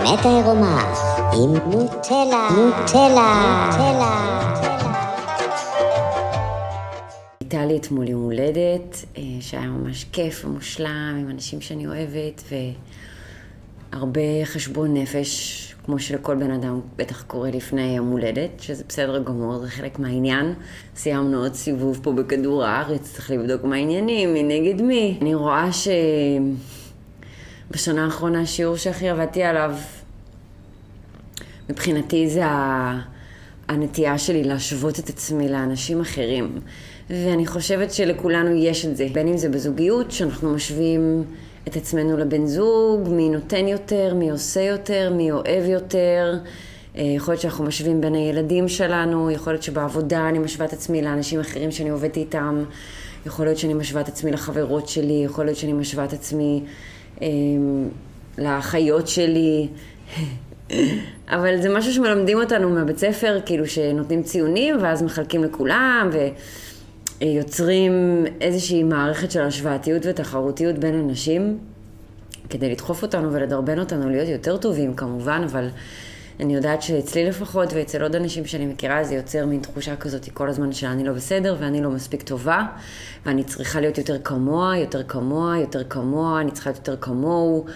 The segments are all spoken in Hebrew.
האמת העירומה עם נוטלה, נוטלה, נוטלה. הייתה לי אתמול יום הולדת, אה, שהיה ממש כיף ומושלם, עם אנשים שאני אוהבת, והרבה חשבון נפש, כמו שלכל בן אדם בטח קורה לפני יום הולדת, שזה בסדר גמור, זה חלק מהעניין. סיימנו עוד סיבוב פה בכדור הארץ, צריך לבדוק מה העניינים, מי נגד מי. אני רואה שבשנה האחרונה השיעור שהכי עבדתי עליו, מבחינתי זה הנטייה שלי להשוות את עצמי לאנשים אחרים. ואני חושבת שלכולנו יש את זה, בין אם זה בזוגיות, שאנחנו משווים את עצמנו לבן זוג, מי נותן יותר, מי עושה יותר, מי אוהב יותר. אה, יכול להיות שאנחנו משווים בין הילדים שלנו, יכול להיות שבעבודה אני משווה את עצמי לאנשים אחרים שאני עובדת איתם, יכול להיות שאני משווה את עצמי לחברות שלי, יכול להיות שאני משווה את עצמי לאחיות שלי. אבל זה משהו שמלמדים אותנו מהבית ספר, כאילו שנותנים ציונים ואז מחלקים לכולם, ויוצרים איזושהי מערכת של השוואתיות ותחרותיות בין אנשים, כדי לדחוף אותנו ולדרבן אותנו להיות יותר טובים כמובן, אבל אני יודעת שאצלי לפחות ואצל עוד אנשים שאני מכירה זה יוצר מין תחושה כזאת כל הזמן שאני לא בסדר ואני לא מספיק טובה ואני צריכה להיות יותר כמוה, יותר כמוה, יותר כמוה, אני צריכה להיות יותר כמוהו.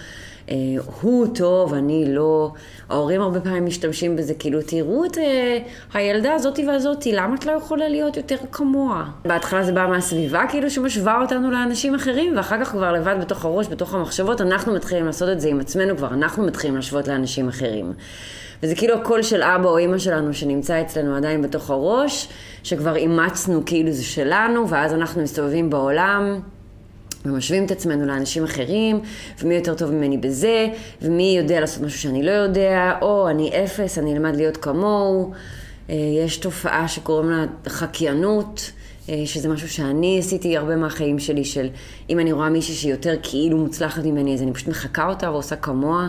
אה, הוא טוב, אני לא. ההורים הרבה פעמים משתמשים בזה, כאילו, תראו את אה, הילדה הזאתי והזאתי, למה את לא יכולה להיות יותר כמוה? בהתחלה זה בא מהסביבה, כאילו, שמשווה אותנו לאנשים אחרים, ואחר כך כבר לבד בתוך הראש, בתוך המחשבות, אנחנו מתחילים לעשות את זה עם עצמנו, כבר אנחנו מתחילים להשוות לאנשים אחרים. וזה כאילו הקול של אבא או אימא שלנו שנמצא אצלנו עדיין בתוך הראש, שכבר אימצנו כאילו זה שלנו, ואז אנחנו מסתובבים בעולם. ומשווים את עצמנו לאנשים אחרים, ומי יותר טוב ממני בזה, ומי יודע לעשות משהו שאני לא יודע, או אני אפס, אני אלמד להיות כמוהו. אה, יש תופעה שקוראים לה חקיינות, אה, שזה משהו שאני עשיתי הרבה מהחיים שלי, של אם אני רואה מישהי שהיא יותר כאילו מוצלחת ממני, אז אני פשוט מחקה אותה ועושה כמוה,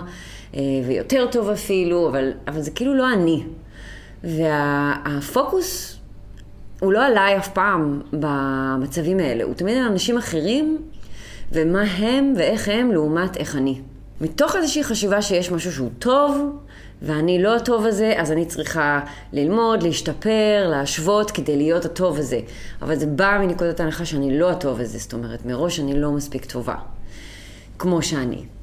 אה, ויותר טוב אפילו, אבל, אבל זה כאילו לא אני. והפוקוס הוא לא עליי אף פעם במצבים האלה, הוא תמיד על אנשים אחרים ומה הם ואיך הם לעומת איך אני. מתוך איזושהי חשיבה שיש משהו שהוא טוב, ואני לא הטוב הזה, אז אני צריכה ללמוד, להשתפר, להשוות כדי להיות הטוב הזה. אבל זה בא מנקודת ההנחה שאני לא הטוב הזה, זאת אומרת, מראש אני לא מספיק טובה. כמו שאני.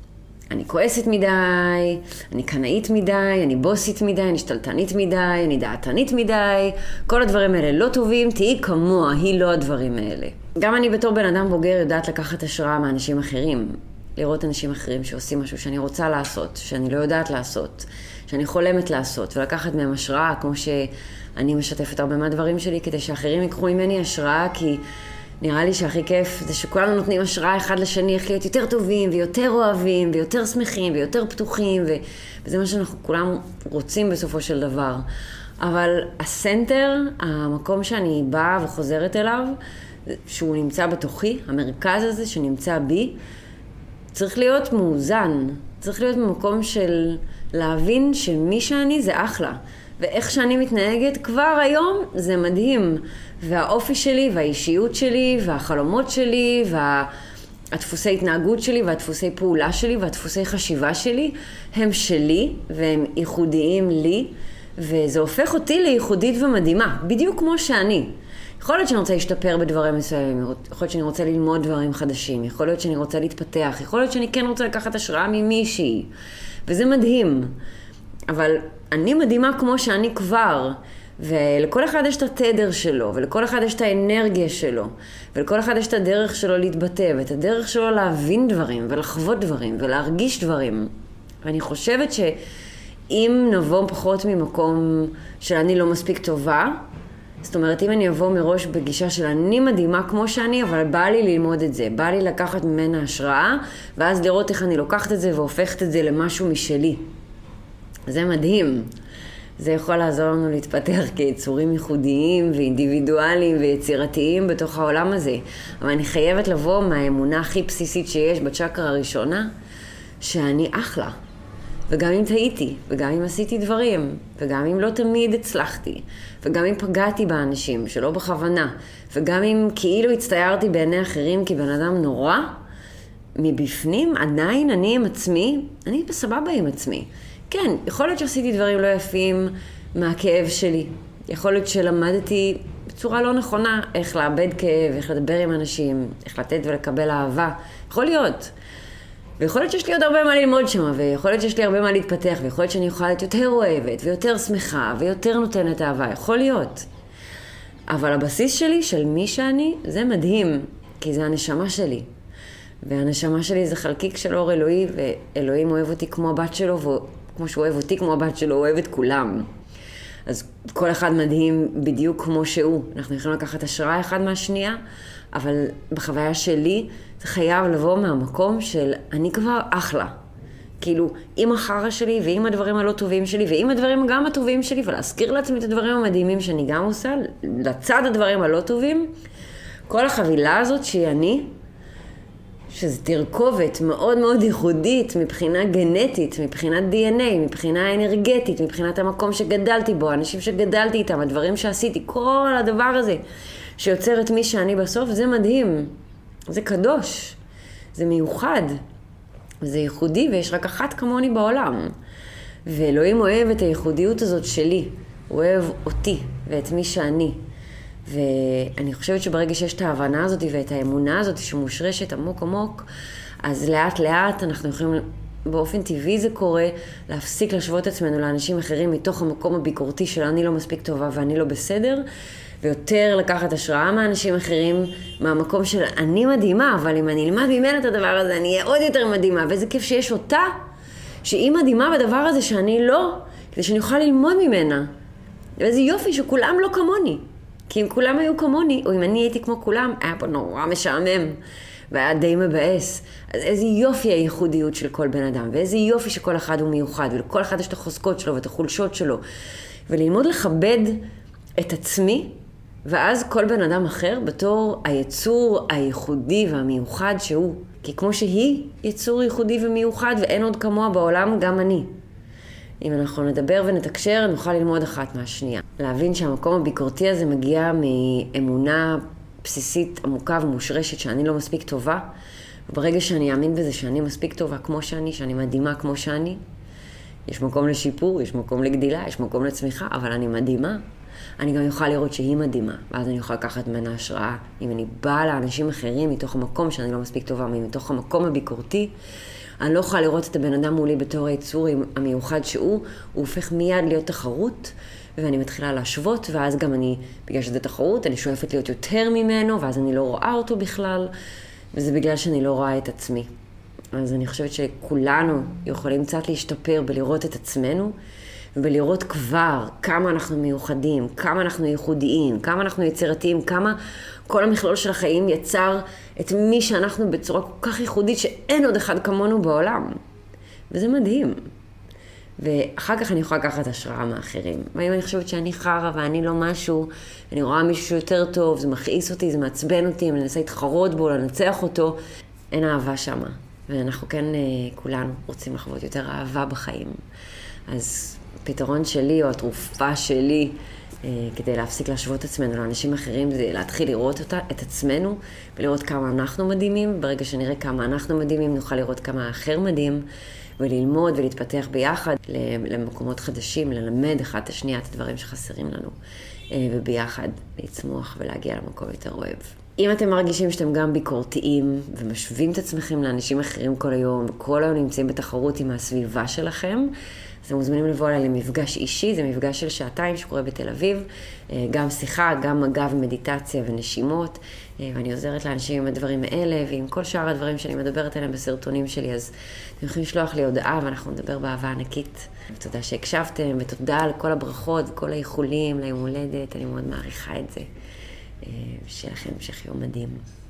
אני כועסת מדי, אני קנאית מדי, אני בוסית מדי, אני שתלטנית מדי, אני דעתנית מדי, כל הדברים האלה לא טובים, תהיי כמוה, היא לא הדברים האלה. גם אני בתור בן אדם בוגר יודעת לקחת השראה מאנשים אחרים. לראות אנשים אחרים שעושים משהו שאני רוצה לעשות, שאני לא יודעת לעשות, שאני חולמת לעשות, ולקחת מהם השראה, כמו שאני משתפת הרבה מהדברים שלי, כדי שאחרים ייקחו ממני השראה, כי נראה לי שהכי כיף זה שכולנו נותנים השראה אחד לשני איך להיות יותר טובים, ויותר אוהבים, ויותר שמחים, ויותר פתוחים, ו... וזה מה שאנחנו כולם רוצים בסופו של דבר. אבל הסנטר, המקום שאני באה וחוזרת אליו, שהוא נמצא בתוכי, המרכז הזה שנמצא בי, צריך להיות מאוזן. צריך להיות במקום של להבין שמי שאני זה אחלה. ואיך שאני מתנהגת כבר היום זה מדהים. והאופי שלי, והאישיות שלי, והחלומות שלי, והדפוסי התנהגות שלי, והדפוסי פעולה שלי, והדפוסי חשיבה שלי, הם שלי, והם ייחודיים לי, וזה הופך אותי לייחודית ומדהימה, בדיוק כמו שאני. יכול להיות שאני רוצה להשתפר בדברים מסוימים, יכול להיות שאני רוצה ללמוד דברים חדשים, יכול להיות שאני רוצה להתפתח, יכול להיות שאני כן רוצה לקחת השראה ממישהי, וזה מדהים. אבל אני מדהימה כמו שאני כבר, ולכל אחד יש את התדר שלו, ולכל אחד יש את האנרגיה שלו, ולכל אחד יש את הדרך שלו להתבטא, ואת הדרך שלו להבין דברים, ולחוות דברים, ולהרגיש דברים. ואני חושבת שאם נבוא פחות ממקום שאני לא מספיק טובה, זאת אומרת, אם אני אבוא מראש בגישה של אני מדהימה כמו שאני, אבל בא לי ללמוד את זה, בא לי לקחת ממנה השראה, ואז לראות איך אני לוקחת את זה והופכת את זה למשהו משלי. זה מדהים. זה יכול לעזור לנו להתפתח כיצורים ייחודיים ואינדיבידואליים ויצירתיים בתוך העולם הזה. אבל אני חייבת לבוא מהאמונה הכי בסיסית שיש בצ'קרה הראשונה, שאני אחלה. וגם אם טעיתי, וגם אם עשיתי דברים, וגם אם לא תמיד הצלחתי, וגם אם פגעתי באנשים שלא בכוונה, וגם אם כאילו הצטיירתי בעיני אחרים כבן אדם נורא, מבפנים עדיין אני עם עצמי, אני בסבבה עם עצמי. כן, יכול להיות שעשיתי דברים לא יפים מהכאב שלי. יכול להיות שלמדתי בצורה לא נכונה איך לאבד כאב, איך לדבר עם אנשים, איך לתת ולקבל אהבה. יכול להיות. ויכול להיות שיש לי עוד הרבה מה ללמוד שם, ויכול להיות שיש לי הרבה מה להתפתח, ויכול להיות שאני יכולה להיות יותר אוהבת, ויותר שמחה, ויותר נותנת אהבה, יכול להיות. אבל הבסיס שלי, של מי שאני, זה מדהים, כי זה הנשמה שלי. והנשמה שלי זה חלקיק של אור אלוהי, ואלוהים אוהב אותי כמו הבת שלו, וכמו שהוא אוהב אותי כמו הבת שלו, הוא אוהב את כולם. אז כל אחד מדהים בדיוק כמו שהוא. אנחנו יכולים לקחת השראה אחד מהשנייה, אבל בחוויה שלי זה חייב לבוא מהמקום של אני כבר אחלה. כאילו, עם החרא שלי, ועם הדברים הלא טובים שלי, ועם הדברים גם הטובים שלי, ולהזכיר לעצמי את הדברים המדהימים שאני גם עושה, לצד הדברים הלא טובים, כל החבילה הזאת שהיא אני, שזו תרכובת מאוד מאוד ייחודית מבחינה גנטית, מבחינת DNA, מבחינה אנרגטית, מבחינת המקום שגדלתי בו, האנשים שגדלתי איתם, הדברים שעשיתי, כל הדבר הזה שיוצר את מי שאני בסוף, זה מדהים. זה קדוש. זה מיוחד. זה ייחודי ויש רק אחת כמוני בעולם. ואלוהים אוהב את הייחודיות הזאת שלי. הוא אוהב אותי ואת מי שאני. ואני חושבת שברגע שיש את ההבנה הזאת ואת האמונה הזאת שמושרשת עמוק עמוק, אז לאט לאט אנחנו יכולים, באופן טבעי זה קורה, להפסיק להשוות עצמנו לאנשים אחרים מתוך המקום הביקורתי של אני לא מספיק טובה ואני לא בסדר, ויותר לקחת השראה מאנשים אחרים, מהמקום של אני מדהימה, אבל אם אני אלמד ממנה את הדבר הזה, אני אהיה עוד יותר מדהימה. ואיזה כיף שיש אותה, שהיא מדהימה בדבר הזה שאני לא, כדי שאני אוכל ללמוד ממנה. ואיזה יופי שכולם לא כמוני. כי אם כולם היו כמוני, או אם אני הייתי כמו כולם, היה פה נורא משעמם. והיה די מבאס. אז איזה יופי הייחודיות של כל בן אדם, ואיזה יופי שכל אחד הוא מיוחד, ולכל אחד יש את החוזקות שלו ואת החולשות שלו. וללמוד לכבד את עצמי, ואז כל בן אדם אחר בתור היצור הייחודי והמיוחד שהוא. כי כמו שהיא יצור ייחודי ומיוחד ואין עוד כמוה בעולם, גם אני. אם אנחנו נדבר ונתקשר, נוכל ללמוד אחת מהשנייה. להבין שהמקום הביקורתי הזה מגיע מאמונה בסיסית עמוקה ומושרשת שאני לא מספיק טובה, וברגע שאני אאמין בזה שאני מספיק טובה כמו שאני, שאני מדהימה כמו שאני, יש מקום לשיפור, יש מקום לגדילה, יש מקום לצמיחה, אבל אני מדהימה. אני גם אוכל לראות שהיא מדהימה, ואז אני אוכל לקחת ממנה השראה. אם אני באה לאנשים אחרים מתוך המקום שאני לא מספיק טובה, מתוך המקום הביקורתי, אני לא יכולה לראות את הבן אדם מולי בתור היצור המיוחד שהוא, הוא הופך מיד להיות תחרות, ואני מתחילה להשוות, ואז גם אני, בגלל שזה תחרות, אני שואפת להיות יותר ממנו, ואז אני לא רואה אותו בכלל, וזה בגלל שאני לא רואה את עצמי. אז אני חושבת שכולנו יכולים קצת להשתפר בלראות את עצמנו, ובלראות כבר כמה אנחנו מיוחדים, כמה אנחנו ייחודיים, כמה אנחנו יצירתיים, כמה כל המכלול של החיים יצר את מי שאנחנו בצורה כל כך ייחודית שאין עוד אחד כמונו בעולם. וזה מדהים. ואחר כך אני יכולה לקחת השראה מאחרים. ואם אני חושבת שאני חרא ואני לא משהו, אני רואה מישהו שיותר טוב, זה מכעיס אותי, זה מעצבן אותי, אני מנסה להתחרות בו, לנצח אותו, אין אהבה שמה. ואנחנו כן אה, כולנו רוצים לחוות יותר אהבה בחיים. אז הפתרון שלי או התרופה שלי אה, כדי להפסיק להשוות את עצמנו לאנשים אחרים זה להתחיל לראות אותה, את עצמנו ולראות כמה אנחנו מדהימים. ברגע שנראה כמה אנחנו מדהימים נוכל לראות כמה האחר מדהים וללמוד ולהתפתח ביחד למקומות חדשים, ללמד אחד את השנייה את הדברים שחסרים לנו אה, וביחד לצמוח ולהגיע למקום יותר אוהב. אם אתם מרגישים שאתם גם ביקורתיים ומשווים את עצמכם לאנשים אחרים כל היום, וכל היום נמצאים בתחרות עם הסביבה שלכם, אז אתם מוזמנים לבוא אליי למפגש אישי, זה מפגש של שעתיים שקורה בתל אביב, אה, גם שיחה, גם מגע ומדיטציה ונשימות, אה, ואני עוזרת לאנשים עם הדברים האלה, ועם כל שאר הדברים שאני מדברת עליהם בסרטונים שלי, אז אתם יכולים לשלוח לי הודעה ואנחנו נדבר באהבה ענקית. תודה שהקשבתם, ותודה על כל הברכות וכל האיחולים ליום הולדת, אני מאוד מעריכה את זה. אה, שיהיה לכם המשך יום מדהים.